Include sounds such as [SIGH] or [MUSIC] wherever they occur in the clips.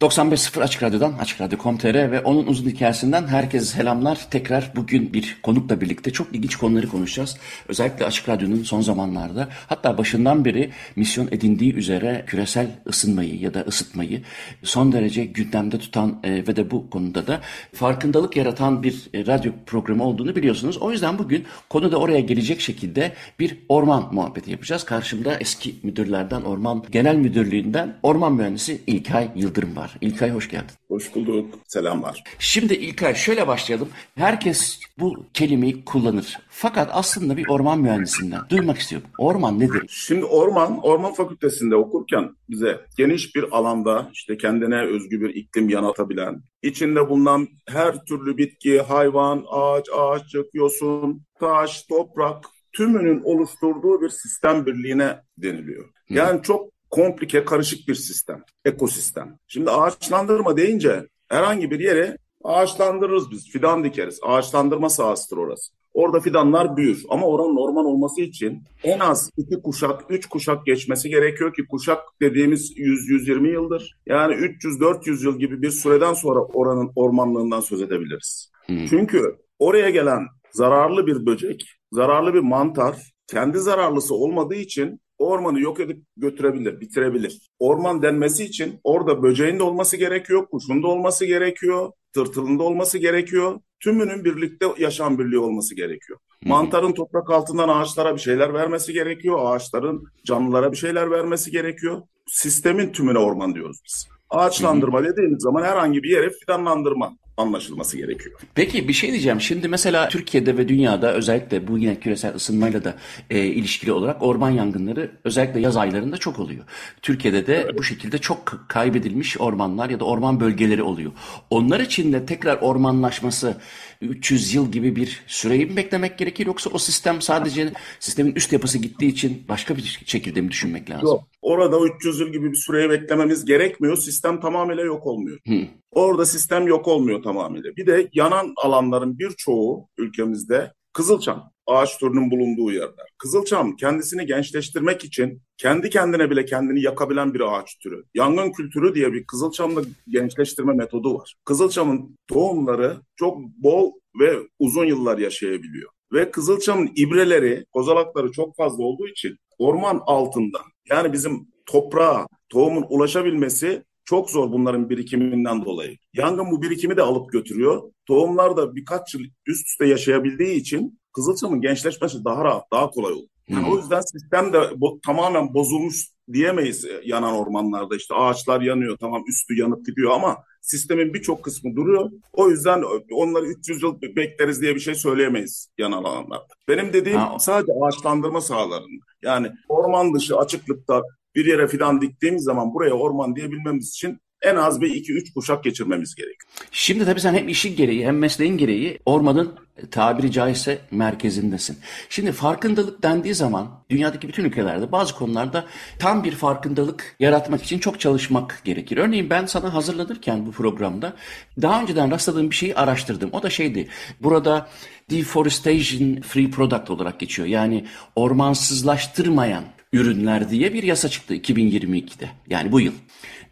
...95.0 Açık Radyo'dan, Açık Radyo.com.tr ve onun uzun hikayesinden herkese selamlar. Tekrar bugün bir konukla birlikte çok ilginç konuları konuşacağız. Özellikle Açık Radyo'nun son zamanlarda hatta başından beri misyon edindiği üzere küresel ısınmayı ya da ısıtmayı son derece gündemde tutan e, ve de bu konuda da farkındalık yaratan bir e, radyo programı olduğunu biliyorsunuz. O yüzden bugün konu da oraya gelecek şekilde bir orman muhabbeti yapacağız. Karşımda eski müdürlerden, Orman Genel Müdürlüğü'nden orman mühendisi İlkay Yıldırım var. İlkay hoş geldin. Hoş bulduk. Selamlar. Şimdi İlkay şöyle başlayalım. Herkes bu kelimeyi kullanır. Fakat aslında bir orman mühendisinden duymak istiyorum. Orman nedir? Şimdi orman, orman fakültesinde okurken bize geniş bir alanda işte kendine özgü bir iklim yanatabilen, içinde bulunan her türlü bitki, hayvan, ağaç, ağaççık, yosun, taş, toprak tümünün oluşturduğu bir sistem birliğine deniliyor. Yani çok komplike, karışık bir sistem, ekosistem. Şimdi ağaçlandırma deyince herhangi bir yere ağaçlandırırız biz, fidan dikeriz. Ağaçlandırma sahasıdır orası. Orada fidanlar büyür ama oranın orman olması için en az iki kuşak, üç kuşak geçmesi gerekiyor ki kuşak dediğimiz 100-120 yıldır. Yani 300-400 yıl gibi bir süreden sonra oranın ormanlığından söz edebiliriz. Hmm. Çünkü oraya gelen zararlı bir böcek, zararlı bir mantar kendi zararlısı olmadığı için ormanı yok edip götürebilir, bitirebilir. Orman denmesi için orada böceğin de olması gerekiyor, kuşun da olması gerekiyor, tırtılın da olması gerekiyor. Tümünün birlikte yaşam birliği olması gerekiyor. Mantarın toprak altından ağaçlara bir şeyler vermesi gerekiyor. Ağaçların canlılara bir şeyler vermesi gerekiyor. Sistemin tümüne orman diyoruz biz. Ağaçlandırma dediğimiz zaman herhangi bir yere fidanlandırma anlaşılması gerekiyor. Peki bir şey diyeceğim. Şimdi mesela Türkiye'de ve dünyada özellikle bu yine küresel ısınmayla da e, ilişkili olarak orman yangınları özellikle yaz aylarında çok oluyor. Türkiye'de de evet. bu şekilde çok kaybedilmiş ormanlar ya da orman bölgeleri oluyor. Onlar için de tekrar ormanlaşması 300 yıl gibi bir süreyi mi beklemek gerekir yoksa o sistem sadece sistemin üst yapısı gittiği için başka bir şekilde mi düşünmek lazım? Yok. Orada 300 yıl gibi bir süreyi beklememiz gerekmiyor. Sistem tamamıyla yok olmuyor. Hı. Orada sistem yok olmuyor tamamıyla. Bir de yanan alanların birçoğu ülkemizde Kızılçam ağaç türünün bulunduğu yerler. Kızılçam kendisini gençleştirmek için kendi kendine bile kendini yakabilen bir ağaç türü. Yangın kültürü diye bir kızılçamlı gençleştirme metodu var. Kızılçamın tohumları çok bol ve uzun yıllar yaşayabiliyor. Ve kızılçamın ibreleri, kozalakları çok fazla olduğu için orman altında yani bizim toprağa tohumun ulaşabilmesi çok zor bunların birikiminden dolayı. Yangın bu birikimi de alıp götürüyor. Tohumlar da birkaç yıl üst üste yaşayabildiği için Kızılçam'ın gençleşmesi daha rahat, daha kolay olur. Yani hmm. o yüzden sistem de bo- tamamen bozulmuş diyemeyiz e, yanan ormanlarda. İşte ağaçlar yanıyor, tamam üstü yanıp gidiyor ama sistemin birçok kısmı duruyor. O yüzden onları 300 yıl bekleriz diye bir şey söyleyemeyiz yanan alanlarda. Benim dediğim ha. sadece ağaçlandırma sahalarında. Yani orman dışı açıklıkta bir yere fidan diktiğimiz zaman buraya orman diyebilmemiz için en az bir iki üç kuşak geçirmemiz gerekiyor. Şimdi tabii sen hem işin gereği hem mesleğin gereği ormanın tabiri caizse merkezindesin. Şimdi farkındalık dendiği zaman dünyadaki bütün ülkelerde bazı konularda tam bir farkındalık yaratmak için çok çalışmak gerekir. Örneğin ben sana hazırlanırken bu programda daha önceden rastladığım bir şeyi araştırdım. O da şeydi. Burada deforestation free product olarak geçiyor. Yani ormansızlaştırmayan ürünler diye bir yasa çıktı 2022'de. Yani bu yıl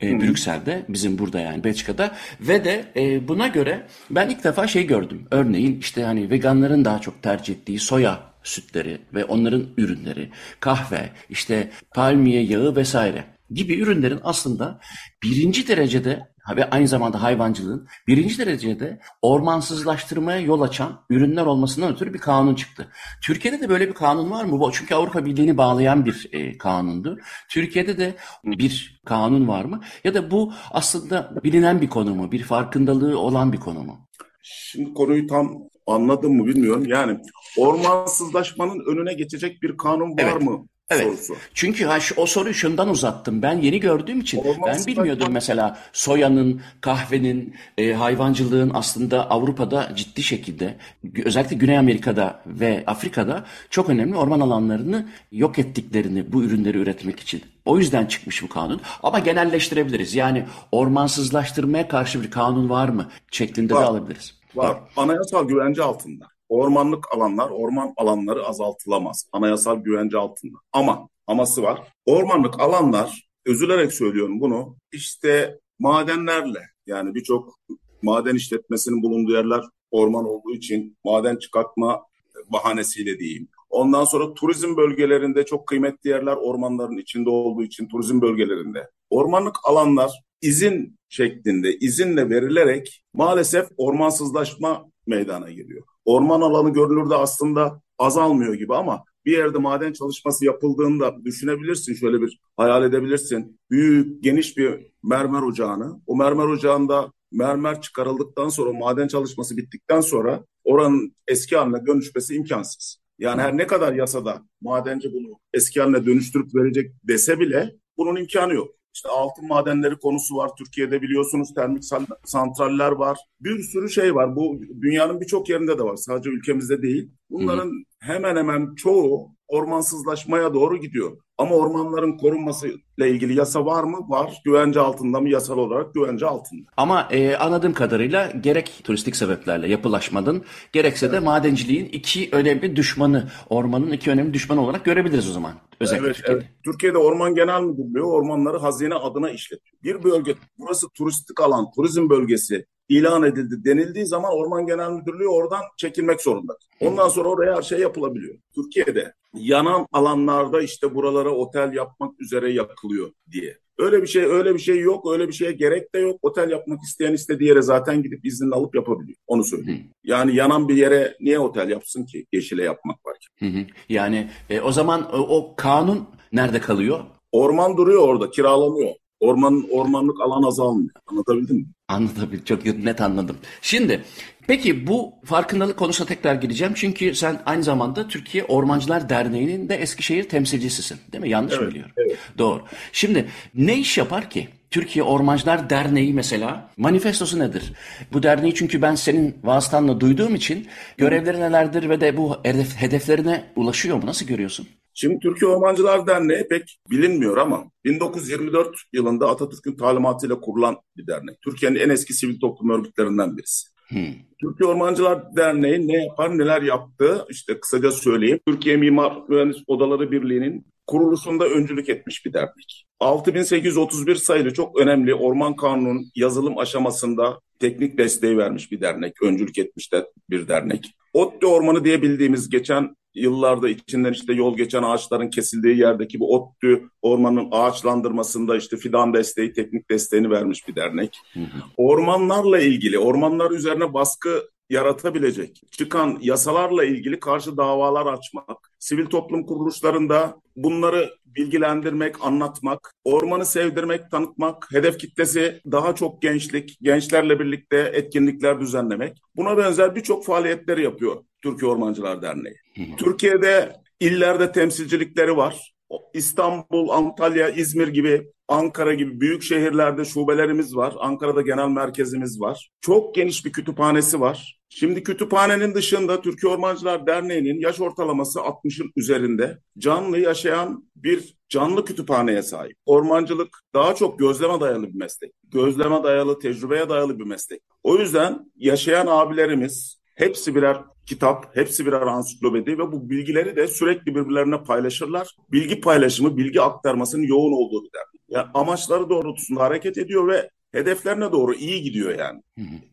e, Brüksel'de bizim burada yani Belçika'da ve de e, buna göre ben ilk defa şey gördüm. Örneğin işte hani veganların daha çok tercih ettiği soya sütleri ve onların ürünleri, kahve, işte palmiye yağı vesaire gibi ürünlerin aslında birinci derecede ve aynı zamanda hayvancılığın birinci derecede ormansızlaştırmaya yol açan ürünler olmasından ötürü bir kanun çıktı. Türkiye'de de böyle bir kanun var mı? Çünkü Avrupa Birliği'ni bağlayan bir e, kanundu. Türkiye'de de bir kanun var mı? Ya da bu aslında bilinen bir konu mu? Bir farkındalığı olan bir konu mu? Şimdi konuyu tam anladın mı bilmiyorum. Yani ormansızlaşmanın önüne geçecek bir kanun var Evet. mı Evet. sorusu. Çünkü ha, şu- o soruyu şundan uzattım. Ben yeni gördüğüm için ben Ormansızlaşma- bilmiyordum mesela soyanın, kahvenin, e, hayvancılığın aslında Avrupa'da ciddi şekilde özellikle Güney Amerika'da ve Afrika'da çok önemli orman alanlarını yok ettiklerini bu ürünleri üretmek için. O yüzden çıkmış bu kanun. Ama genelleştirebiliriz. Yani ormansızlaştırmaya karşı bir kanun var mı şeklinde de Var. alabiliriz. Var. Anayasal güvence altında. Ormanlık alanlar, orman alanları azaltılamaz. Anayasal güvence altında. Ama, aması var. Ormanlık alanlar, üzülerek söylüyorum bunu, işte madenlerle, yani birçok maden işletmesinin bulunduğu yerler orman olduğu için maden çıkartma bahanesiyle diyeyim. Ondan sonra turizm bölgelerinde çok kıymetli yerler ormanların içinde olduğu için turizm bölgelerinde. Ormanlık alanlar izin şeklinde, izinle verilerek maalesef ormansızlaşma meydana geliyor. Orman alanı görünürde aslında azalmıyor gibi ama bir yerde maden çalışması yapıldığında düşünebilirsin şöyle bir hayal edebilirsin. Büyük geniş bir mermer ocağını o mermer ocağında mermer çıkarıldıktan sonra maden çalışması bittikten sonra oranın eski haline dönüşmesi imkansız. Yani her ne kadar yasada madenci bunu eski haline dönüştürüp verecek dese bile bunun imkanı yok. İşte altın madenleri konusu var. Türkiye'de biliyorsunuz termik san- santraller var. Bir sürü şey var. Bu dünyanın birçok yerinde de var. Sadece ülkemizde değil. Bunların hemen hemen çoğu ormansızlaşmaya doğru gidiyor. Ama ormanların korunması ile ilgili yasa var mı? Var. Güvence altında mı? Yasal olarak güvence altında. Ama e, anladığım kadarıyla gerek turistik sebeplerle yapılaşmanın gerekse de madenciliğin iki önemli düşmanı, ormanın iki önemli düşmanı olarak görebiliriz o zaman. Özellikle Evet, Türkiye'de. evet. Türkiye'de Orman Genel Müdürlüğü ormanları hazine adına işletiyor. Bir bölge, burası turistik alan, turizm bölgesi ilan edildi denildiği zaman Orman Genel Müdürlüğü oradan çekilmek zorunda. Ondan sonra oraya her şey yapılabiliyor. Türkiye'de yanan alanlarda işte buralara otel yapmak üzere yakılıyor diye. Öyle bir şey öyle bir şey yok. Öyle bir şeye gerek de yok. Otel yapmak isteyen istediği yere zaten gidip izni alıp yapabiliyor. Onu söyleyeyim. Yani yanan bir yere niye otel yapsın ki? Yeşile yapmak varken. Hı hı. Yani e, o zaman e, o kanun nerede kalıyor? Orman duruyor orada, kiralanıyor. Orman ormanlık alan azalmıyor. Anlatabildim mi? Anladım. Çok net anladım. Şimdi peki bu farkındalık konusuna tekrar gireceğim. Çünkü sen aynı zamanda Türkiye Ormancılar Derneği'nin de Eskişehir temsilcisisin. Değil mi? Yanlış mı Evet, biliyorum? Doğru. Şimdi ne iş yapar ki? Türkiye Ormancılar Derneği mesela manifestosu nedir? Bu derneği çünkü ben senin vasıtanla duyduğum için görevleri nelerdir ve de bu hedef, hedeflerine ulaşıyor mu? Nasıl görüyorsun? Şimdi Türkiye Ormancılar Derneği pek bilinmiyor ama 1924 yılında Atatürk'ün talimatıyla kurulan bir dernek. Türkiye'nin en eski sivil toplum örgütlerinden birisi. Hmm. Türkiye Ormancılar Derneği ne yapar, neler yaptı? İşte kısaca söyleyeyim. Türkiye Mimar Mühendis Odaları Birliği'nin kuruluşunda öncülük etmiş bir dernek. 6831 sayılı çok önemli Orman Kanunu'nun yazılım aşamasında teknik desteği vermiş bir dernek, öncülük etmiş de bir dernek. ODTÜ Ormanı diye bildiğimiz geçen yıllarda içinden işte yol geçen ağaçların kesildiği yerdeki bu ODTÜ ormanın ağaçlandırmasında işte fidan desteği, teknik desteğini vermiş bir dernek. Ormanlarla ilgili, ormanlar üzerine baskı yaratabilecek, çıkan yasalarla ilgili karşı davalar açmak, sivil toplum kuruluşlarında bunları bilgilendirmek, anlatmak, ormanı sevdirmek, tanıtmak, hedef kitlesi daha çok gençlik, gençlerle birlikte etkinlikler düzenlemek. Buna benzer birçok faaliyetleri yapıyor Türkiye Ormancılar Derneği. Türkiye'de illerde temsilcilikleri var. İstanbul, Antalya, İzmir gibi, Ankara gibi büyük şehirlerde şubelerimiz var. Ankara'da genel merkezimiz var. Çok geniş bir kütüphanesi var. Şimdi kütüphanenin dışında Türkiye Ormancılar Derneği'nin yaş ortalaması 60'ın üzerinde canlı yaşayan bir canlı kütüphaneye sahip. Ormancılık daha çok gözleme dayalı bir meslek. Gözleme dayalı, tecrübeye dayalı bir meslek. O yüzden yaşayan abilerimiz hepsi birer kitap, hepsi birer ansiklopedi ve bu bilgileri de sürekli birbirlerine paylaşırlar. Bilgi paylaşımı, bilgi aktarmasının yoğun olduğu bir dernek. Yani amaçları doğrultusunda hareket ediyor ve hedeflerine doğru iyi gidiyor yani.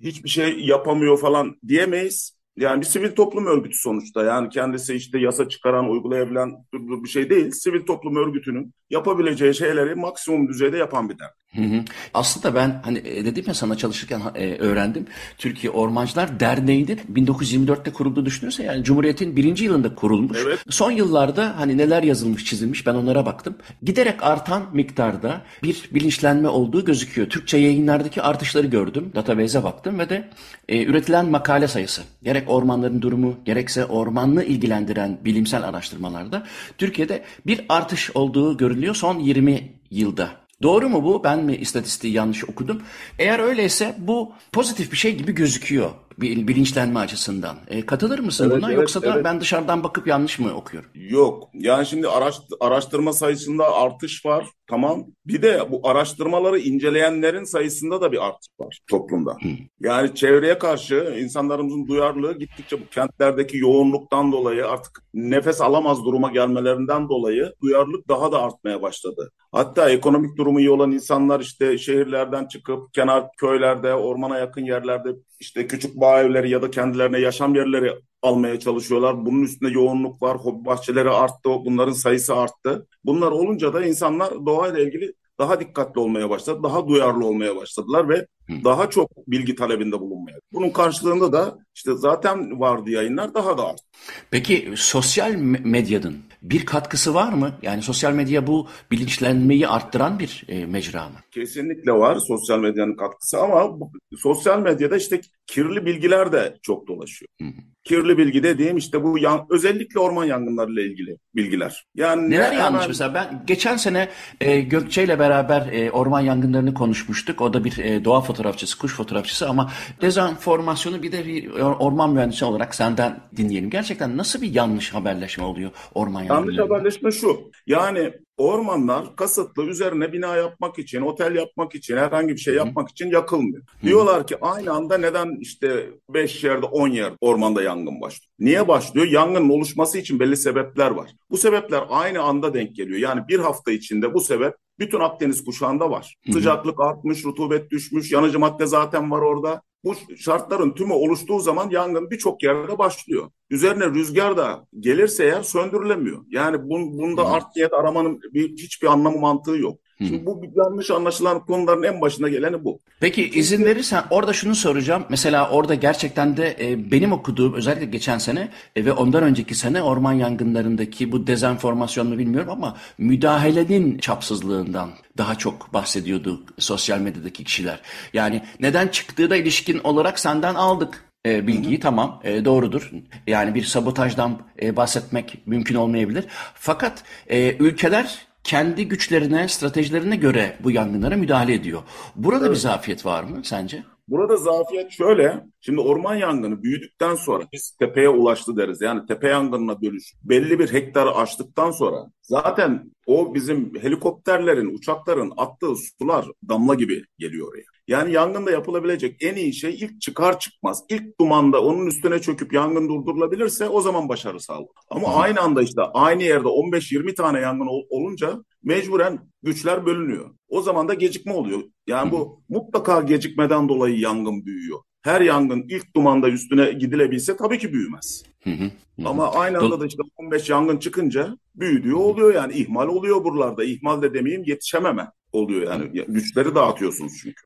Hiçbir şey yapamıyor falan diyemeyiz. Yani bir sivil toplum örgütü sonuçta. Yani kendisi işte yasa çıkaran, uygulayabilen bir şey değil. Sivil toplum örgütünün yapabileceği şeyleri maksimum düzeyde yapan bir dernek. Hı hı. Aslında ben hani e, dedim ya sana çalışırken e, öğrendim. Türkiye Ormancılar Derneği'dir. 1924'te kurulduğu düşünürse yani Cumhuriyet'in birinci yılında kurulmuş. Evet. Son yıllarda hani neler yazılmış çizilmiş ben onlara baktım. Giderek artan miktarda bir bilinçlenme olduğu gözüküyor. Türkçe yayınlardaki artışları gördüm. Database'e baktım ve de e, üretilen makale sayısı. Gerek gerek ormanların durumu gerekse ormanlı ilgilendiren bilimsel araştırmalarda Türkiye'de bir artış olduğu görülüyor son 20 yılda. Doğru mu bu? Ben mi istatistiği yanlış okudum? Eğer öyleyse bu pozitif bir şey gibi gözüküyor bilinçlenme açısından. E, katılır mısın evet, buna evet, yoksa da evet. ben dışarıdan bakıp yanlış mı okuyorum? Yok. Yani şimdi araş, araştırma sayısında artış var. Tamam. Bir de bu araştırmaları inceleyenlerin sayısında da bir artış var toplumda. Hı. Yani çevreye karşı insanlarımızın duyarlılığı gittikçe bu kentlerdeki yoğunluktan dolayı artık nefes alamaz duruma gelmelerinden dolayı duyarlılık daha da artmaya başladı. Hatta ekonomik durumu iyi olan insanlar işte şehirlerden çıkıp kenar köylerde, ormana yakın yerlerde işte küçük bağ evleri ya da kendilerine yaşam yerleri almaya çalışıyorlar. Bunun üstünde yoğunluk var. Hobi bahçeleri arttı. Bunların sayısı arttı. Bunlar olunca da insanlar doğayla ilgili daha dikkatli olmaya başladı. Daha duyarlı olmaya başladılar ve Hı. daha çok bilgi talebinde bulunmaya. Bunun karşılığında da işte zaten vardı yayınlar daha da arttı. Peki sosyal me- medyanın bir katkısı var mı? Yani sosyal medya bu bilinçlenmeyi arttıran bir e, mecra mı? Kesinlikle var sosyal medyanın katkısı ama bu, sosyal medyada işte kirli bilgiler de çok dolaşıyor. Hı hı. Kirli bilgi dediğim işte bu yan, özellikle orman yangınlarıyla ilgili bilgiler. Yani Neler ne- yanlış hemen- mesela ben geçen sene e, Gökçe ile beraber e, orman yangınlarını konuşmuştuk. O da bir e, doğa fotoğrafçısı, kuş fotoğrafçısı ama dezenformasyonu bir de bir orman mühendisi olarak senden dinleyelim. Gerçekten nasıl bir yanlış haberleşme oluyor orman Yanlış haberleşme şu. Yani ormanlar kasıtlı üzerine bina yapmak için, otel yapmak için, herhangi bir şey hı. yapmak için yakılmıyor. Diyorlar ki aynı anda neden işte 5 yerde 10 yerde ormanda yangın başlıyor? Niye başlıyor? Yangının oluşması için belli sebepler var. Bu sebepler aynı anda denk geliyor. Yani bir hafta içinde bu sebep bütün Akdeniz kuşağında var. Hı hı. Sıcaklık artmış, rutubet düşmüş, yanıcı madde zaten var orada. Bu şartların tümü oluştuğu zaman yangın birçok yerde başlıyor. Üzerine rüzgar da gelirse eğer söndürülemiyor. Yani bun, bunda art niyet aramanın bir, hiçbir anlamı mantığı yok. Hı. Şimdi bu yanlış anlaşılan konuların en başına geleni bu. Peki izin verirsen orada şunu soracağım. Mesela orada gerçekten de e, benim okuduğum özellikle geçen sene e, ve ondan önceki sene orman yangınlarındaki bu dezenformasyon mu bilmiyorum ama müdahalenin çapsızlığından daha çok bahsediyordu sosyal medyadaki kişiler. Yani neden çıktığı da ilişkin olarak senden aldık e, bilgiyi tamam e, doğrudur. Yani bir sabotajdan e, bahsetmek mümkün olmayabilir. Fakat e, ülkeler kendi güçlerine, stratejilerine göre bu yangınlara müdahale ediyor. Burada bir zafiyet var mı sence? Burada zafiyet şöyle. Şimdi orman yangını büyüdükten sonra biz tepeye ulaştı deriz. Yani tepe yangınına dönüş belli bir hektarı aştıktan sonra zaten o bizim helikopterlerin, uçakların attığı sular damla gibi geliyor oraya. Yani yangında yapılabilecek en iyi şey ilk çıkar çıkmaz, ilk dumanda onun üstüne çöküp yangın durdurulabilirse o zaman başarı sağlar. Ama Hı. aynı anda işte aynı yerde 15-20 tane yangın ol- olunca mecburen güçler bölünüyor. O zaman da gecikme oluyor. Yani bu mutlaka gecikmeden dolayı yangın büyüyor. Her yangın ilk dumanda üstüne gidilebilse tabii ki büyümez. Hı hı, hı. Ama aynı anda da işte 15 yangın çıkınca büyüdüğü oluyor yani ihmal oluyor buralarda. İhmal de demeyeyim yetişememe oluyor yani. Ya- Güçleri dağıtıyorsunuz çünkü.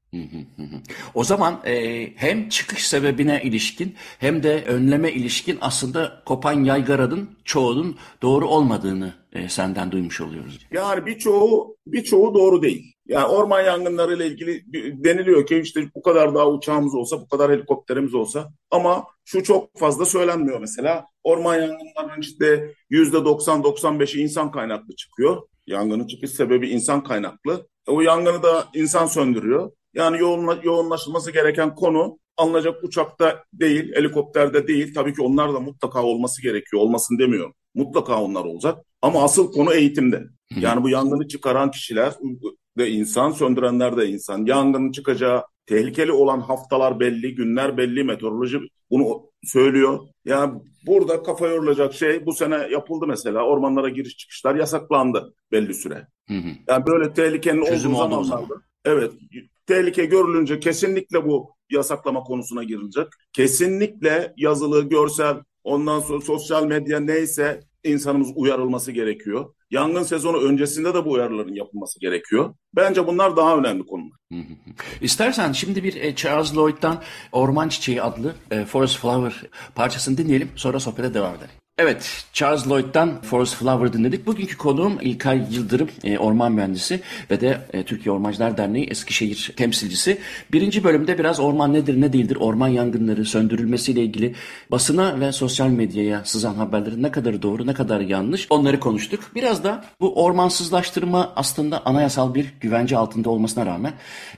O zaman e, hem çıkış sebebine ilişkin hem de önleme ilişkin aslında kopan yaygaranın çoğunun doğru olmadığını e, senden duymuş oluyoruz. Yani birçoğu birçoğu doğru değil. Yani orman yangınlarıyla ilgili bir- deniliyor ki işte bu kadar daha uçağımız olsa, bu kadar helikopterimiz olsa ama şu çok fazla söylenmiyor mesela. Orman yangınlarının işte %90-95'i insan kaynaklı çıkıyor. Yangının çıkış sebebi insan kaynaklı. O yangını da insan söndürüyor. Yani yoğunla, yoğunlaşılması gereken konu alınacak uçakta değil, helikopterde değil. Tabii ki onlar da mutlaka olması gerekiyor. Olmasın demiyorum. Mutlaka onlar olacak. Ama asıl konu eğitimde. Yani bu yangını çıkaran kişiler de insan, söndürenler de insan. Yangının çıkacağı tehlikeli olan haftalar belli, günler belli, meteoroloji bunu söylüyor. Yani burada kafa yorulacak şey bu sene yapıldı mesela. Ormanlara giriş çıkışlar yasaklandı belli süre. Hı hı. Yani böyle tehlikenin Çözüm olduğu zamanlarda. zaman. Evet, tehlike görülünce kesinlikle bu yasaklama konusuna girilecek. Kesinlikle yazılı, görsel, ondan sonra sosyal medya neyse insanımız uyarılması gerekiyor. Yangın sezonu öncesinde de bu uyarıların yapılması gerekiyor. Bence bunlar daha önemli konular. İstersen şimdi bir e, Charles Lloyd'dan Orman Çiçeği adlı e, Forest Flower parçasını dinleyelim sonra sohbete devam edelim. Evet, Charles Lloyd'dan Forest Flower dinledik. Bugünkü konuğum İlkay Yıldırım, e, orman mühendisi ve de e, Türkiye Ormancılar Derneği Eskişehir temsilcisi. Birinci bölümde biraz orman nedir, ne değildir, orman yangınları söndürülmesiyle ilgili basına ve sosyal medyaya sızan haberlerin ne kadar doğru, ne kadar yanlış onları konuştuk. Biraz da bu ormansızlaştırma aslında anayasal bir güvence altında olmasına rağmen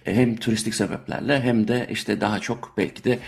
e, hem turistik sebeplerle hem de işte daha çok belki de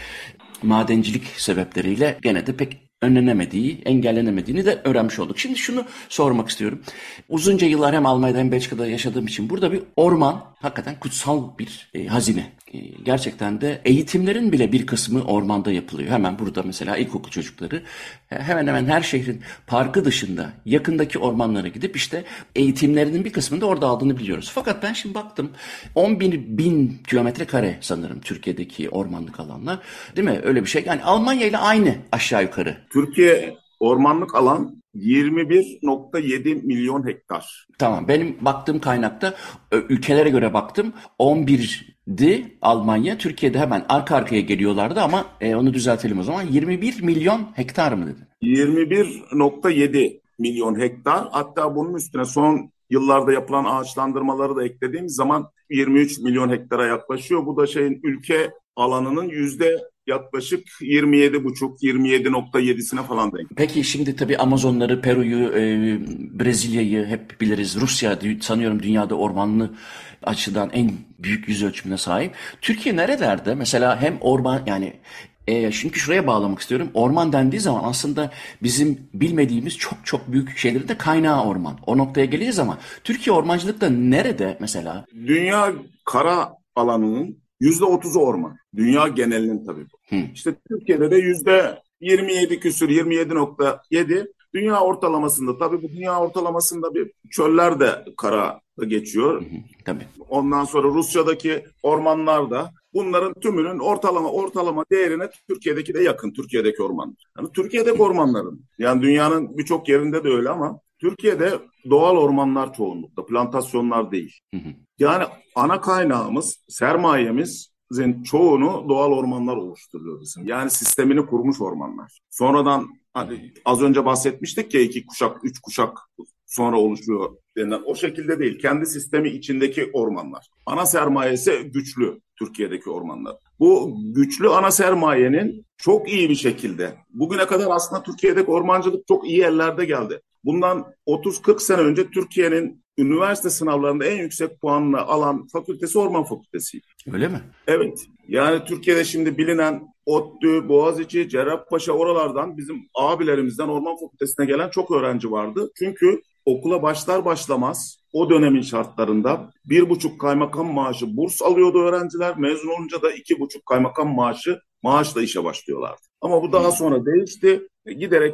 madencilik sebepleriyle gene de pek önlenemediği, engellenemediğini de öğrenmiş olduk. Şimdi şunu sormak istiyorum. Uzunca yıllar hem Almanya'da hem Belçika'da yaşadığım için burada bir orman hakikaten kutsal bir e, hazine. E, gerçekten de eğitimlerin bile bir kısmı ormanda yapılıyor. Hemen burada mesela ilkokul çocukları hemen hemen her şehrin parkı dışında yakındaki ormanlara gidip işte eğitimlerinin bir kısmını da orada aldığını biliyoruz. Fakat ben şimdi baktım 11 bin kilometre kare sanırım Türkiye'deki ormanlık alanlar. Değil mi? Öyle bir şey. Yani Almanya ile aynı aşağı yukarı. Türkiye ormanlık alan 21.7 milyon hektar. Tamam benim baktığım kaynakta ülkelere göre baktım 11'di Almanya. Türkiye'de hemen arka arkaya geliyorlardı ama e, onu düzeltelim o zaman. 21 milyon hektar mı dedin? 21.7 milyon hektar. Hatta bunun üstüne son yıllarda yapılan ağaçlandırmaları da eklediğimiz zaman 23 milyon hektara yaklaşıyor. Bu da şeyin ülke alanının yüzde yaklaşık 27,5-27.7'sine falan denk. Peki şimdi tabii Amazonları, Peru'yu, e, Brezilya'yı hep biliriz. Rusya sanıyorum dünyada ormanlı açıdan en büyük yüz ölçümüne sahip. Türkiye nerelerde? Mesela hem orman yani e, çünkü şuraya bağlamak istiyorum. Orman dendiği zaman aslında bizim bilmediğimiz çok çok büyük şeylerin de kaynağı orman. O noktaya geleceğiz ama Türkiye ormancılıkta nerede mesela? Dünya kara alanının yüzde otuzu orman. Dünya genelinin tabii bu. Hı. İşte Türkiye'de de yüzde 27 küsür 27.7 dünya ortalamasında tabii bu dünya ortalamasında bir çöller de kara geçiyor. Hı hı, tabii. Ondan sonra Rusya'daki ormanlar da bunların tümünün ortalama ortalama değerine Türkiye'deki de yakın Türkiye'deki orman. Yani Türkiye'deki ormanların yani dünyanın birçok yerinde de öyle ama Türkiye'de doğal ormanlar çoğunlukta, plantasyonlar değil. Hı hı. Yani ana kaynağımız, sermayemizin çoğunu doğal ormanlar oluşturuyor bizim. Yani sistemini kurmuş ormanlar. Sonradan hani az önce bahsetmiştik ya iki kuşak, üç kuşak sonra oluşuyor denilen o şekilde değil. Kendi sistemi içindeki ormanlar. Ana sermayesi güçlü Türkiye'deki ormanlar. Bu güçlü ana sermayenin çok iyi bir şekilde bugüne kadar aslında Türkiye'deki ormancılık çok iyi yerlerde geldi. Bundan 30-40 sene önce Türkiye'nin üniversite sınavlarında en yüksek puanını alan fakültesi Orman Fakültesi. Öyle mi? Evet. Yani Türkiye'de şimdi bilinen ODTÜ, Boğaziçi, Cerrahpaşa oralardan bizim abilerimizden Orman Fakültesine gelen çok öğrenci vardı. Çünkü okula başlar başlamaz o dönemin şartlarında bir buçuk kaymakam maaşı burs alıyordu öğrenciler. Mezun olunca da iki buçuk kaymakam maaşı maaşla işe başlıyorlardı. Ama bu daha sonra değişti. Giderek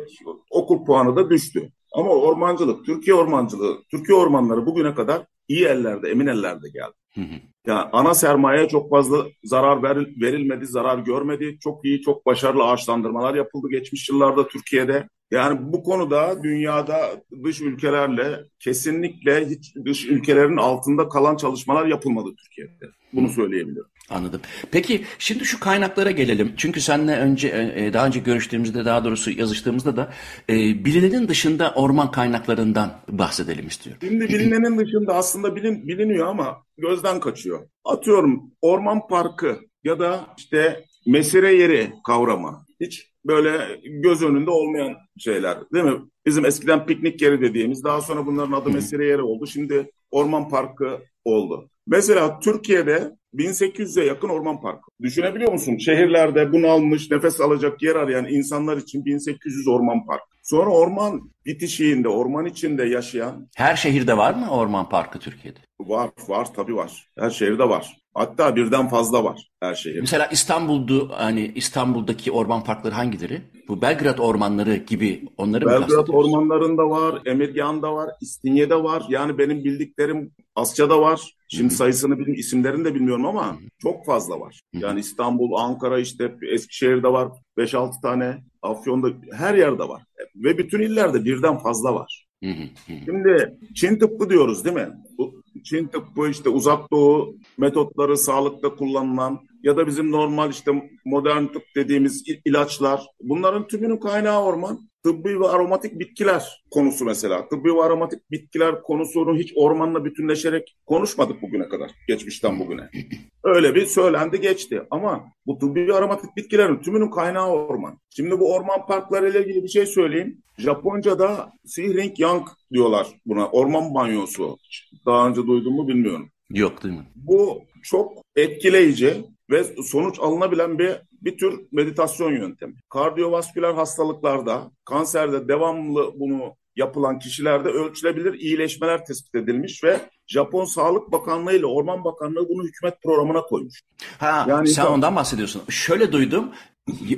okul puanı da düştü. Ama ormancılık, Türkiye ormancılığı, Türkiye ormanları bugüne kadar iyi ellerde, emin ellerde geldi. Hı hı. Yani ana sermaye çok fazla zarar verilmedi, zarar görmedi. Çok iyi, çok başarılı ağaçlandırmalar yapıldı geçmiş yıllarda Türkiye'de. Yani bu konuda dünyada dış ülkelerle kesinlikle hiç dış ülkelerin altında kalan çalışmalar yapılmadı Türkiye'de. Bunu söyleyebilirim. Anladım. Peki şimdi şu kaynaklara gelelim. Çünkü seninle önce e, e, daha önce görüştüğümüzde daha doğrusu yazıştığımızda da e, bilinenin dışında orman kaynaklarından bahsedelim istiyorum. Şimdi bilinenin dışında aslında bilin, biliniyor ama gözden kaçıyor. Atıyorum orman parkı ya da işte mesire yeri kavramı. Hiç böyle göz önünde olmayan şeyler değil mi? Bizim eskiden piknik yeri dediğimiz daha sonra bunların adı mesire yeri oldu. Şimdi orman parkı oldu. Mesela Türkiye'de 1800'e yakın orman parkı. Düşünebiliyor musun? Şehirlerde bunalmış, nefes alacak yer arayan insanlar için 1800 orman parkı. Sonra orman bitişiğinde, orman içinde yaşayan... Her şehirde var mı orman parkı Türkiye'de? Var, var tabii var. Her şehirde var. Hatta birden fazla var her şehirde. Mesela İstanbul'du hani İstanbul'daki orman parkları hangileri? Bu Belgrad ormanları gibi onları Belgrad mı Belgrad ormanlarında var, Emirgan'da var, İstinye'de var. Yani benim bildiklerim Asya'da var. Şimdi Hı-hı. sayısını bilmiyorum, isimlerini de bilmiyorum ama Hı-hı. çok fazla var. Hı-hı. Yani İstanbul, Ankara işte Eskişehir'de var 5-6 tane. Afyon'da her yerde var. Ve bütün illerde birden fazla var. Şimdi Çin tıbbı diyoruz değil mi? Bu Çin tıbbı işte uzak doğu metotları sağlıkta kullanılan ya da bizim normal işte modern tıp dediğimiz ilaçlar bunların tümünün kaynağı orman. Tıbbi ve aromatik bitkiler konusu mesela. Tıbbi ve aromatik bitkiler konusunu hiç ormanla bütünleşerek konuşmadık bugüne kadar. Geçmişten bugüne. Öyle bir söylendi geçti. Ama bu tıbbi ve aromatik bitkilerin tümünün kaynağı orman. Şimdi bu orman parkları ile ilgili bir şey söyleyeyim. Japonca'da Sihring Yang diyorlar buna. Orman banyosu. Daha önce duydun mu bilmiyorum. Yok değil mi? Bu çok etkileyici ve sonuç alınabilen bir bir tür meditasyon yöntemi. Kardiyovasküler hastalıklarda, kanserde devamlı bunu yapılan kişilerde ölçülebilir iyileşmeler tespit edilmiş ve Japon Sağlık Bakanlığı ile Orman Bakanlığı bunu hükümet programına koymuş. Ha yani sen ondan bahsediyorsun. Şöyle duydum.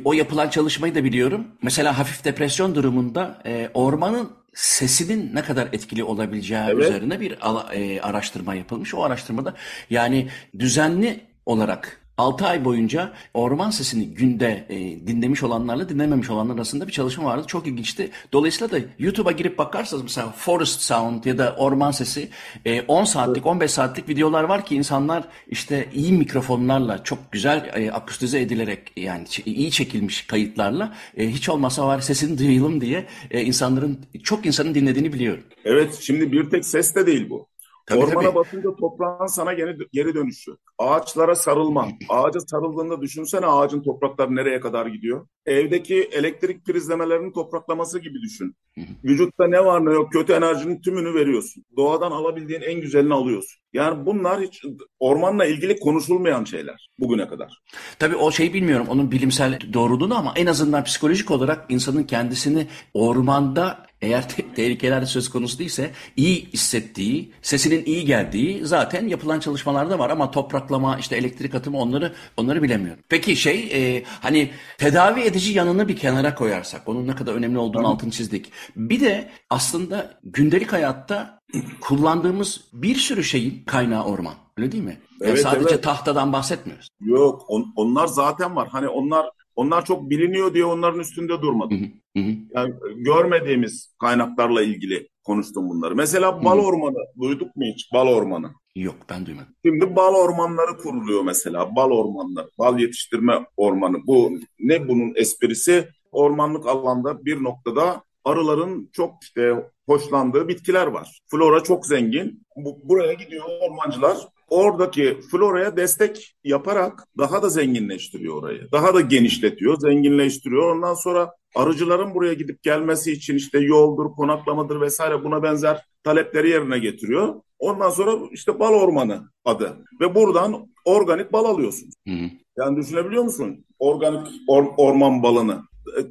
O yapılan çalışmayı da biliyorum. Mesela hafif depresyon durumunda e, ormanın sesinin ne kadar etkili olabileceği evet. üzerine bir e, araştırma yapılmış. O araştırmada yani düzenli olarak 6 ay boyunca orman sesini günde e, dinlemiş olanlarla dinlememiş olanlar arasında bir çalışma vardı. Çok ilginçti. Dolayısıyla da YouTube'a girip bakarsanız mesela Forest Sound ya da orman sesi e, 10 saatlik 15 saatlik videolar var ki insanlar işte iyi mikrofonlarla çok güzel e, akustize edilerek yani iyi çekilmiş kayıtlarla e, hiç olmasa var sesini duyalım diye e, insanların çok insanın dinlediğini biliyorum. Evet şimdi bir tek ses de değil bu. Tabii, Ormana tabii. basınca toprağın sana geri, geri dönüşü. Ağaçlara sarılman. Ağaca sarıldığında düşünsene ağacın toprakları nereye kadar gidiyor. Evdeki elektrik prizlemelerinin topraklaması gibi düşün. Vücutta ne var ne yok kötü enerjinin tümünü veriyorsun. Doğadan alabildiğin en güzelini alıyorsun. Yani bunlar hiç ormanla ilgili konuşulmayan şeyler bugüne kadar. Tabii o şeyi bilmiyorum onun bilimsel doğruluğunu ama en azından psikolojik olarak insanın kendisini ormanda eğer te- tehlikeler söz konusu değilse iyi hissettiği, sesinin iyi geldiği zaten yapılan çalışmalarda var ama topraklama, işte elektrik atımı onları onları bilemiyorum. Peki şey e, hani tedavi edici yanını bir kenara koyarsak onun ne kadar önemli olduğunu tamam. altını çizdik. Bir de aslında gündelik hayatta kullandığımız bir sürü şeyin kaynağı orman. Öyle değil mi? Yani evet, sadece evet. tahtadan bahsetmiyoruz. Yok on, onlar zaten var. Hani onlar onlar çok biliniyor diye onların üstünde durmadım. Hı hı. Yani görmediğimiz kaynaklarla ilgili konuştum bunları. Mesela bal hı hı. ormanı duyduk mu hiç? Bal ormanı. Yok ben duymadım. Şimdi bal ormanları kuruluyor mesela. Bal ormanları, bal yetiştirme ormanı. Bu ne bunun esprisi? Ormanlık alanda bir noktada arıların çok işte hoşlandığı bitkiler var. Flora çok zengin. Bu, buraya gidiyor ormancılar oradaki floraya destek yaparak daha da zenginleştiriyor orayı. Daha da genişletiyor, zenginleştiriyor. Ondan sonra arıcıların buraya gidip gelmesi için işte yoldur, konaklamadır vesaire buna benzer talepleri yerine getiriyor. Ondan sonra işte bal ormanı adı ve buradan organik bal alıyorsun. Hı hı. Yani düşünebiliyor musun? Organik or, orman balını.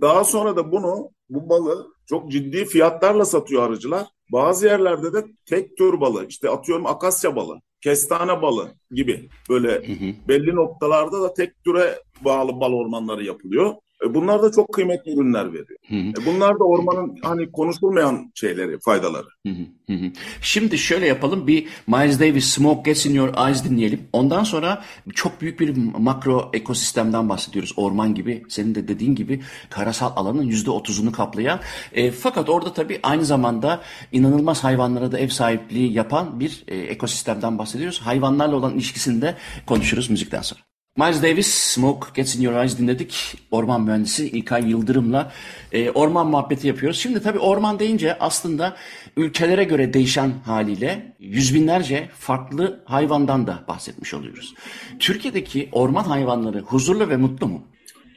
Daha sonra da bunu bu balı çok ciddi fiyatlarla satıyor arıcılar. Bazı yerlerde de tek tür balı işte atıyorum akasya balı kestane balı gibi böyle hı hı. belli noktalarda da tek türe bağlı bal ormanları yapılıyor. E, bunlar da çok kıymetli ürünler veriyor. Hı hı. E, bunlar da ormanın hani konuşulmayan şeyleri, faydaları. Hı hı hı. Şimdi şöyle yapalım. Bir Miles Davis Smoke Gets in Your Eyes dinleyelim. Ondan sonra çok büyük bir makro ekosistemden bahsediyoruz. Orman gibi, senin de dediğin gibi karasal alanın yüzde otuzunu kaplayan. E, fakat orada tabii aynı zamanda inanılmaz hayvanlara da ev sahipliği yapan bir e, ekosistemden bahsediyoruz. Hayvanlarla olan ilişkisini de konuşuruz müzikten sonra. Miles Davis, Smoke Gets In Your Eyes dinledik. Orman mühendisi İlkay Yıldırım'la e, orman muhabbeti yapıyoruz. Şimdi tabii orman deyince aslında ülkelere göre değişen haliyle yüz binlerce farklı hayvandan da bahsetmiş oluyoruz. Türkiye'deki orman hayvanları huzurlu ve mutlu mu?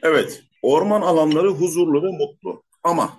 Evet, orman alanları huzurlu ve mutlu. Ama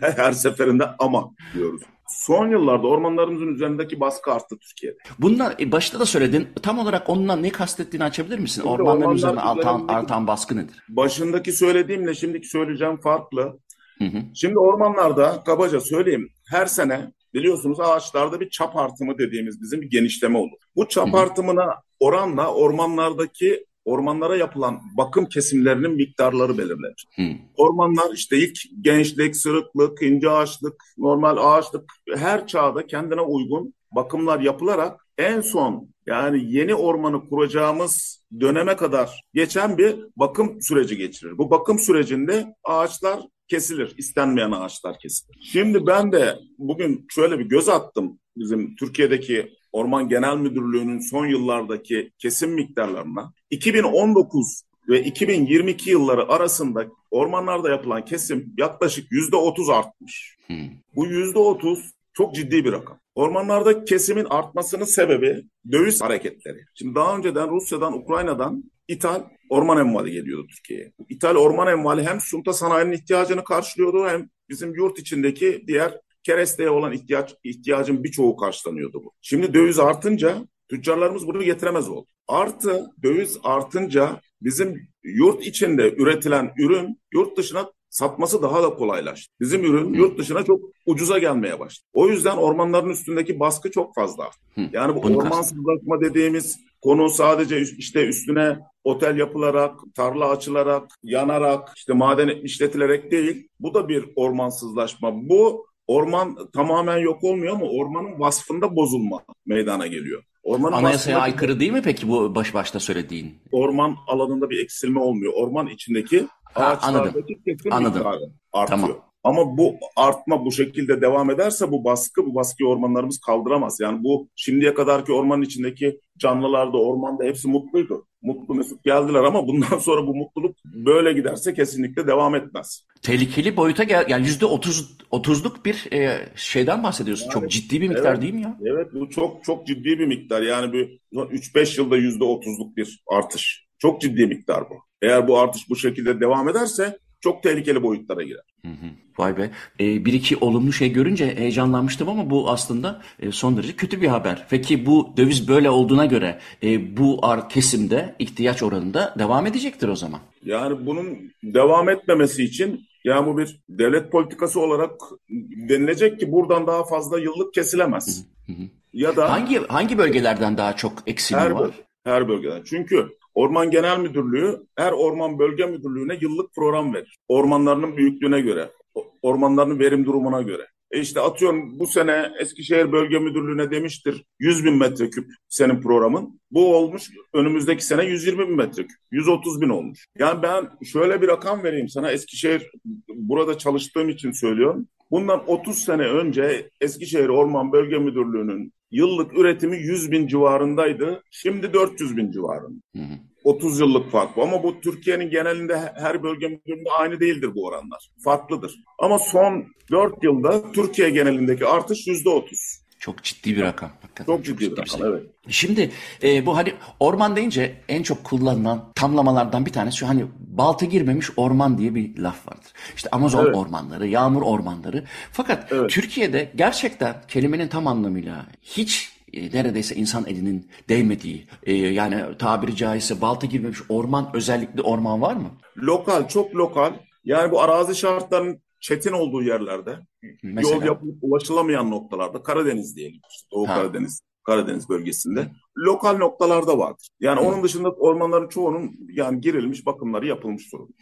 [LAUGHS] her seferinde ama diyoruz. Son yıllarda ormanlarımızın üzerindeki baskı arttı Türkiye'de. Bunlar e, başta da söyledin. Tam olarak onunla ne kastettiğini açabilir misin? Şimdi Ormanların üzerine artan, artan baskı nedir? Başındaki söylediğimle şimdiki söyleyeceğim farklı. Hı hı. Şimdi ormanlarda kabaca söyleyeyim her sene biliyorsunuz ağaçlarda bir çap artımı dediğimiz bizim bir genişleme olur. Bu çap hı hı. artımına oranla ormanlardaki ormanlara yapılan bakım kesimlerinin miktarları belirlenir. Hmm. Ormanlar işte ilk gençlik, sırıklık, ince ağaçlık, normal ağaçlık her çağda kendine uygun bakımlar yapılarak en son yani yeni ormanı kuracağımız döneme kadar geçen bir bakım süreci geçirir. Bu bakım sürecinde ağaçlar kesilir, istenmeyen ağaçlar kesilir. Şimdi ben de bugün şöyle bir göz attım bizim Türkiye'deki Orman Genel Müdürlüğü'nün son yıllardaki kesim miktarlarına 2019 ve 2022 yılları arasında ormanlarda yapılan kesim yaklaşık yüzde otuz artmış. Hmm. Bu yüzde otuz çok ciddi bir rakam. Ormanlarda kesimin artmasının sebebi döviz hareketleri. Şimdi daha önceden Rusya'dan, Ukrayna'dan ithal orman envali geliyordu Türkiye'ye. İthal orman envali hem sunta sanayinin ihtiyacını karşılıyordu hem bizim yurt içindeki diğer keresteye olan ihtiyaç ihtiyacın birçoğu karşılanıyordu bu. Şimdi döviz artınca tüccarlarımız bunu getiremez oldu. Artı döviz artınca bizim yurt içinde üretilen ürün yurt dışına satması daha da kolaylaştı. Bizim ürün yurt dışına çok ucuza gelmeye başladı. O yüzden ormanların üstündeki baskı çok fazla. Yani bu ormansızlaşma dediğimiz konu sadece işte üstüne otel yapılarak, tarla açılarak, yanarak, işte maden işletilerek değil. Bu da bir ormansızlaşma. Bu orman tamamen yok olmuyor ama ormanın vasfında bozulma meydana geliyor. Orman Anayasaya vasfında, aykırı değil mi peki bu baş başta söylediğin? Orman alanında bir eksilme olmuyor. Orman içindeki ağaçlardaki kesim anladım. artıyor. Tamam. Ama bu artma bu şekilde devam ederse bu baskı, bu baskıyı ormanlarımız kaldıramaz. Yani bu şimdiye kadarki ormanın içindeki canlılar da ormanda hepsi mutluydu. Mutlu mesut geldiler ama bundan [LAUGHS] sonra bu mutluluk böyle giderse kesinlikle devam etmez. Tehlikeli boyuta gel yani yüzde otuz otuzluk bir e, şeyden bahsediyorsun. Yani, çok ciddi bir miktar evet, değil mi ya? Evet bu çok çok ciddi bir miktar. Yani bir 3-5 yılda yüzde otuzluk bir artış. Çok ciddi miktar bu. Eğer bu artış bu şekilde devam ederse çok tehlikeli boyutlara girer. Hı hı. Vay be. Ee, bir iki olumlu şey görünce heyecanlanmıştım ama bu aslında e, son derece kötü bir haber. Peki bu döviz böyle olduğuna göre e, bu ar kesimde ihtiyaç oranında devam edecektir o zaman. Yani bunun devam etmemesi için yani bu bir devlet politikası olarak denilecek ki buradan daha fazla yıllık kesilemez. Hı hı. Ya da hangi hangi bölgelerden daha çok eksiliği her, var? Her bölgeden. Çünkü Orman Genel Müdürlüğü her orman bölge müdürlüğüne yıllık program verir. Ormanlarının büyüklüğüne göre, ormanlarının verim durumuna göre. E işte atıyorum bu sene Eskişehir Bölge Müdürlüğü'ne demiştir 100 bin metreküp senin programın. Bu olmuş önümüzdeki sene 120 bin metreküp. 130 bin olmuş. Yani ben şöyle bir rakam vereyim sana Eskişehir burada çalıştığım için söylüyorum. Bundan 30 sene önce Eskişehir Orman Bölge Müdürlüğü'nün yıllık üretimi 100 bin civarındaydı. Şimdi 400 bin civarında. Hı hı. 30 yıllık fark bu. Ama bu Türkiye'nin genelinde her bölge müdürlüğünde aynı değildir bu oranlar. Farklıdır. Ama son 4 yılda Türkiye genelindeki artış %30. Çok ciddi bir rakam. Hakikaten çok ciddi, çok ciddi bir rakam, şey. evet. Şimdi e, bu hani orman deyince en çok kullanılan tamlamalardan bir tanesi şu hani balta girmemiş orman diye bir laf vardır. İşte Amazon evet. ormanları, yağmur ormanları. Fakat evet. Türkiye'de gerçekten kelimenin tam anlamıyla hiç e, neredeyse insan elinin değmediği e, yani tabiri caizse balta girmemiş orman özellikle orman var mı? Lokal, çok lokal. Yani bu arazi şartlarının çetin olduğu yerlerde, Mesela? yol yapılıp ulaşılamayan noktalarda, Karadeniz diyelim, işte Doğu ha. Karadeniz, Karadeniz bölgesinde lokal noktalarda vardır. Yani Hı. onun dışında ormanların çoğunun yani girilmiş bakımları yapılmış durumda.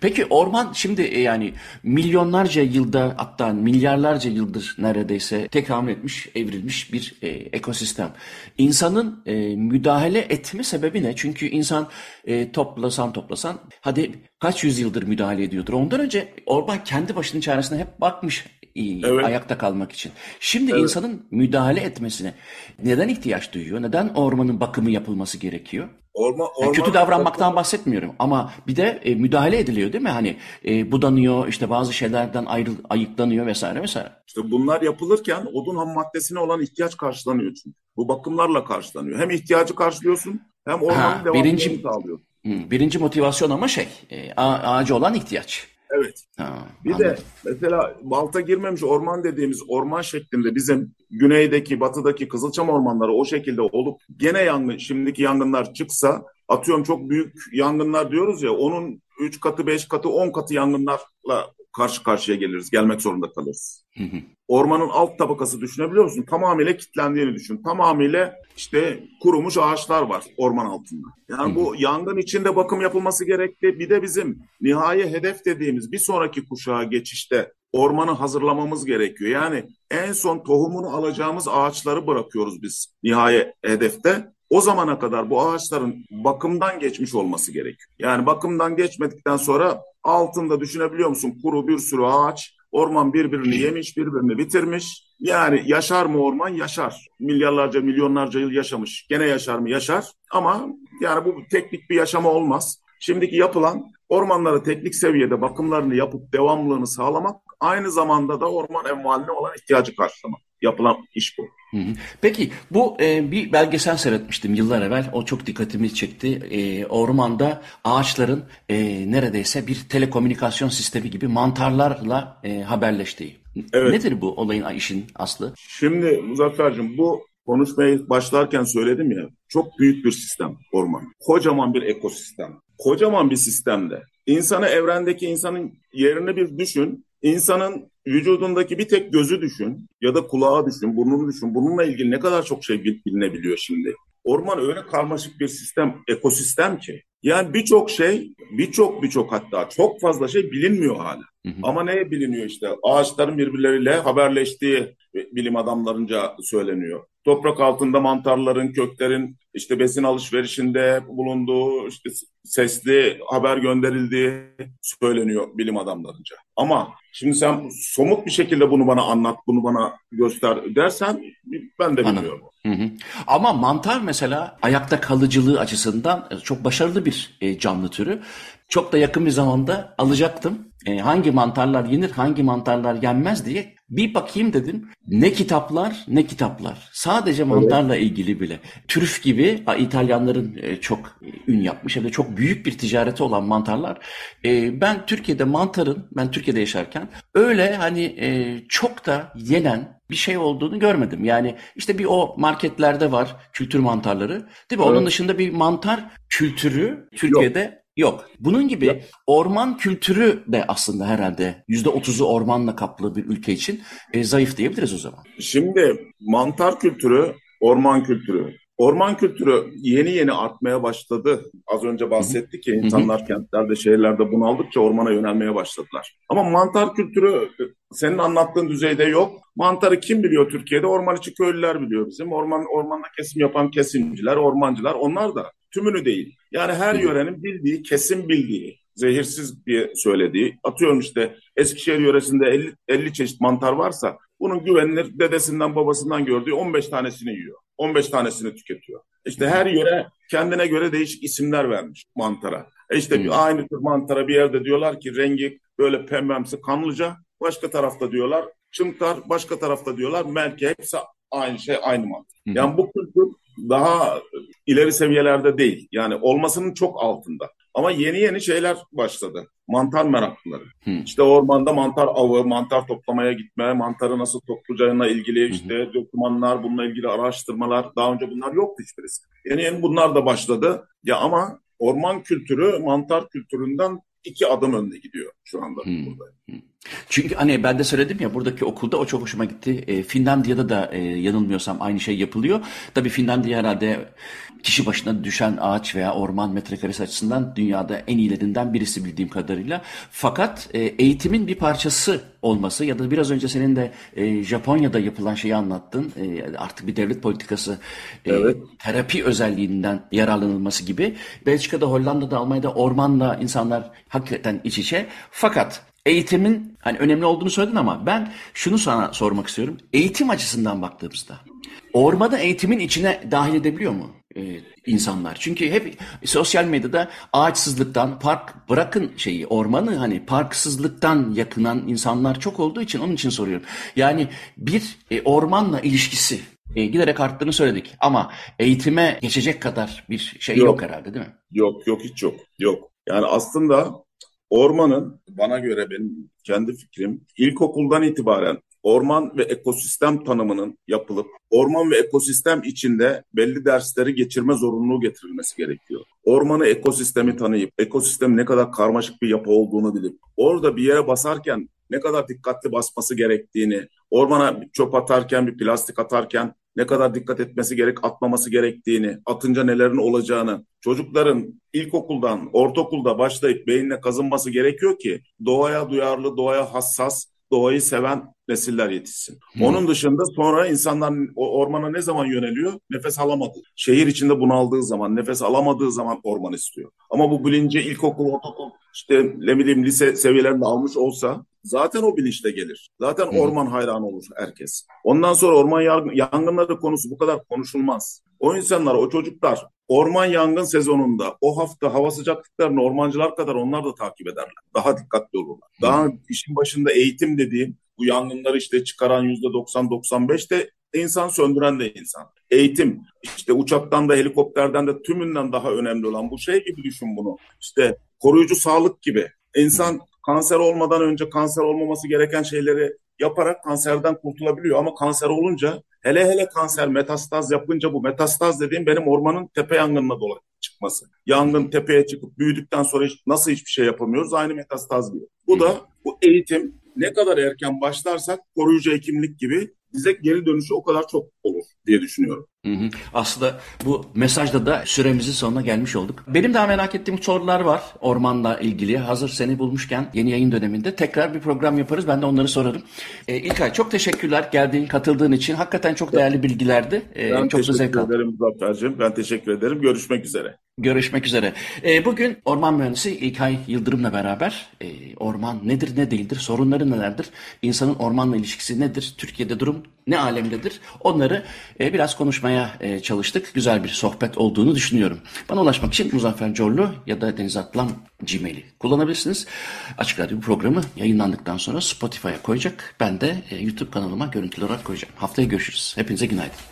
Peki orman şimdi e, yani milyonlarca yılda hatta milyarlarca yıldır neredeyse tekamül etmiş, evrilmiş bir e, ekosistem. İnsanın e, müdahale etme sebebi ne? Çünkü insan e, toplasan toplasan hadi kaç yüzyıldır müdahale ediyordur. Ondan önce orman kendi başının çaresine hep bakmış evet. ayakta kalmak için. Şimdi evet. insanın müdahale etmesine neden ihtiyaç duyuyor? Neden ormanın bakımı yapılması gerekiyor? Orman, orman, yani kötü davranmaktan orman. bahsetmiyorum ama bir de e, müdahale ediliyor değil mi? Hani e, budanıyor işte bazı şeylerden ayrı, ayıklanıyor vesaire vesaire. İşte bunlar yapılırken odun ham maddesine olan ihtiyaç karşılanıyor çünkü. Bu bakımlarla karşılanıyor. Hem ihtiyacı karşılıyorsun hem ormanın devamını birinci, sağlıyorsun. Birinci motivasyon ama şey e, ağacı olan ihtiyaç. Evet. Ha, bir anladım. de mesela balta girmemiş orman dediğimiz orman şeklinde bizim güneydeki, batıdaki Kızılçam ormanları o şekilde olup gene yangın, şimdiki yangınlar çıksa atıyorum çok büyük yangınlar diyoruz ya onun 3 katı, 5 katı, 10 katı yangınlarla karşı karşıya geliriz, gelmek zorunda kalırız. Ormanın alt tabakası düşünebiliyor musun? Tamamıyla kilitlendiğini düşün. Tamamıyla işte kurumuş ağaçlar var orman altında. Yani bu yangın içinde bakım yapılması gerekli. Bir de bizim nihai hedef dediğimiz bir sonraki kuşağa geçişte ormanı hazırlamamız gerekiyor. Yani en son tohumunu alacağımız ağaçları bırakıyoruz biz nihai hedefte. O zamana kadar bu ağaçların bakımdan geçmiş olması gerekiyor. Yani bakımdan geçmedikten sonra altında düşünebiliyor musun kuru bir sürü ağaç Orman birbirini yemiş, birbirini bitirmiş. Yani yaşar mı orman? Yaşar. Milyarlarca, milyonlarca yıl yaşamış. Gene yaşar mı? Yaşar. Ama yani bu teknik bir yaşama olmaz. Şimdiki yapılan ormanlara teknik seviyede bakımlarını yapıp devamlılığını sağlamak aynı zamanda da orman envaline olan ihtiyacı karşılamak. Yapılan iş bu. Peki bu e, bir belgesel seyretmiştim yıllar evvel. O çok dikkatimi çekti. E, ormanda ağaçların e, neredeyse bir telekomünikasyon sistemi gibi mantarlarla e, haberleştiği. Evet. Nedir bu olayın işin aslı? Şimdi Muzaffer'cim bu konuşmaya başlarken söyledim ya çok büyük bir sistem orman. Kocaman bir ekosistem. Kocaman bir sistemde. İnsanı evrendeki insanın yerini bir düşün. İnsanın vücudundaki bir tek gözü düşün ya da kulağı düşün, burnunu düşün. Bununla ilgili ne kadar çok şey bilinebiliyor şimdi. Orman öyle karmaşık bir sistem, ekosistem ki. Yani birçok şey, birçok birçok hatta çok fazla şey bilinmiyor hala. Hı hı. Ama ne biliniyor işte? Ağaçların birbirleriyle haberleştiği bilim adamlarınca söyleniyor. Toprak altında mantarların, köklerin işte besin alışverişinde bulunduğu, işte sesli haber gönderildiği söyleniyor bilim adamlarınca. Ama şimdi sen somut bir şekilde bunu bana anlat, bunu bana göster dersen ben de bilmiyorum. Hı hı. Ama mantar mesela ayakta kalıcılığı açısından çok başarılı bir e, canlı türü. Çok da yakın bir zamanda alacaktım. E, hangi mantarlar yenir, hangi mantarlar yenmez diye bir bakayım dedim. Ne kitaplar, ne kitaplar. Sadece mantarla evet. ilgili bile. Türüf gibi İtalyanların e, çok ün yapmış hem de çok büyük bir ticareti olan mantarlar. E, ben Türkiye'de mantarın, ben Türkiye'de yaşarken öyle hani e, çok da yenen bir şey olduğunu görmedim. Yani işte bir o marketlerde var kültür mantarları. Değil mi? Evet. Onun dışında bir mantar kültürü Türkiye'de Yok. Yok. Bunun gibi Yok. orman kültürü de aslında herhalde yüzde otuzu ormanla kaplı bir ülke için e, zayıf diyebiliriz o zaman. Şimdi mantar kültürü, orman kültürü. Orman kültürü yeni yeni artmaya başladı. Az önce bahsettik ki insanlar kentlerde, şehirlerde bunaldıkça ormana yönelmeye başladılar. Ama mantar kültürü senin anlattığın düzeyde yok. Mantarı kim biliyor Türkiye'de? Orman içi köylüler biliyor bizim. Orman ormanda kesim yapan kesimciler, ormancılar onlar da tümünü değil. Yani her yörenin bildiği, kesin bildiği, zehirsiz diye söylediği, atıyorum işte Eskişehir yöresinde 50, 50 çeşit mantar varsa bunun güvenilir dedesinden babasından gördüğü 15 tanesini yiyor. 15 tanesini tüketiyor. İşte her yöre kendine göre değişik isimler vermiş mantara. E işte hmm. aynı tür mantara bir yerde diyorlar ki rengi böyle pembemsi kanlıca. Başka tarafta diyorlar çımkar, başka tarafta diyorlar melke. Hepsi aynı şey, aynı mantar. Hmm. Yani bu kültür daha ileri seviyelerde değil. Yani olmasının çok altında. Ama yeni yeni şeyler başladı. Mantar meraklıları. Hmm. İşte ormanda mantar avı, mantar toplamaya gitme, mantarı nasıl toplayacağına ilgili işte hmm. dokümanlar, bununla ilgili araştırmalar. Daha önce bunlar yoktu hiçbirisi. Yeni yeni bunlar da başladı. Ya ama orman kültürü mantar kültüründen iki adım önde gidiyor şu anda hmm. burada. Hmm. Çünkü hani ben de söyledim ya buradaki okulda o çok hoşuma gitti. E, Finlandiya'da da e, yanılmıyorsam aynı şey yapılıyor. Tabii Finlandiya herhalde kişi başına düşen ağaç veya orman metrekaresi açısından dünyada en iyilerinden birisi bildiğim kadarıyla. Fakat e, eğitimin bir parçası olması ya da biraz önce senin de e, Japonya'da yapılan şeyi anlattın. E, artık bir devlet politikası e, evet. terapi özelliğinden yararlanılması gibi. Belçika'da, Hollanda'da, Almanya'da ormanla insanlar hakikaten iç içe. Fakat eğitimin hani önemli olduğunu söyledin ama ben şunu sana sormak istiyorum. Eğitim açısından baktığımızda ormanı eğitimin içine dahil edebiliyor mu e, insanlar? Çünkü hep sosyal medyada ağaçsızlıktan, park bırakın şeyi ormanı hani parksızlıktan yakınan insanlar çok olduğu için onun için soruyorum. Yani bir e, ormanla ilişkisi e, giderek arttığını söyledik ama eğitime geçecek kadar bir şey yok, yok herhalde değil mi? Yok yok hiç yok. Yok. Yani aslında Ormanın bana göre benim kendi fikrim ilkokuldan itibaren orman ve ekosistem tanımının yapılıp orman ve ekosistem içinde belli dersleri geçirme zorunluluğu getirilmesi gerekiyor. Ormanı ekosistemi tanıyıp ekosistem ne kadar karmaşık bir yapı olduğunu bilip orada bir yere basarken ne kadar dikkatli basması gerektiğini, ormana çöp atarken, bir plastik atarken ne kadar dikkat etmesi gerek, atmaması gerektiğini, atınca nelerin olacağını, çocukların ilkokuldan, ortaokulda başlayıp beynine kazınması gerekiyor ki doğaya duyarlı, doğaya hassas, doğayı seven nesiller yetişsin. Hmm. Onun dışında sonra insanlar ormana ne zaman yöneliyor? Nefes alamadı. Şehir içinde bunaldığı zaman, nefes alamadığı zaman orman istiyor. Ama bu bilinci ilkokul, ortaokul, işte ne bileyim lise seviyelerinde almış olsa zaten o bilinçle gelir. Zaten orman hayranı olur herkes. Ondan sonra orman yangınları konusu bu kadar konuşulmaz. O insanlar, o çocuklar orman yangın sezonunda o hafta hava sıcaklıklarını ormancılar kadar onlar da takip ederler. Daha dikkatli olurlar. Daha işin başında eğitim dediğim bu yangınları işte çıkaran yüzde 90-95 de insan söndüren de insan. Eğitim işte uçaktan da helikopterden de tümünden daha önemli olan bu şey gibi düşün bunu. İşte koruyucu sağlık gibi. İnsan kanser olmadan önce kanser olmaması gereken şeyleri yaparak kanserden kurtulabiliyor. Ama kanser olunca hele hele kanser metastaz yapınca bu metastaz dediğim benim ormanın tepe yangınına dolayı çıkması. Yangın tepeye çıkıp büyüdükten sonra hiç, nasıl hiçbir şey yapamıyoruz aynı metastaz gibi. Bu da bu eğitim ne kadar erken başlarsak koruyucu hekimlik gibi bize geri dönüşü o kadar çok olur diye düşünüyorum. Hı hı. Aslında bu mesajda da süremizin sonuna gelmiş olduk. Benim daha merak ettiğim sorular var ormanla ilgili. Hazır seni bulmuşken yeni yayın döneminde tekrar bir program yaparız. Ben de onları sorarım. E, İlkay çok teşekkürler geldiğin, katıldığın için. Hakikaten çok değerli bilgilerdi. E, ben çok da zevk aldım. ederim Muzaffer'cim. Ben teşekkür ederim. Görüşmek üzere. Görüşmek üzere. E, bugün orman mühendisi İlkay Yıldırım'la beraber e, orman nedir ne değildir, sorunları nelerdir, insanın ormanla ilişkisi nedir, Türkiye'de durum ne alemdedir onları e, biraz konuşmaya e, çalıştık. Güzel bir sohbet olduğunu düşünüyorum. Bana ulaşmak için Muzaffer Corlu ya da Deniz Atlam Gmail'i kullanabilirsiniz. Açık Radyo programı yayınlandıktan sonra Spotify'a koyacak. Ben de e, YouTube kanalıma görüntülü olarak koyacağım. Haftaya görüşürüz. Hepinize günaydın.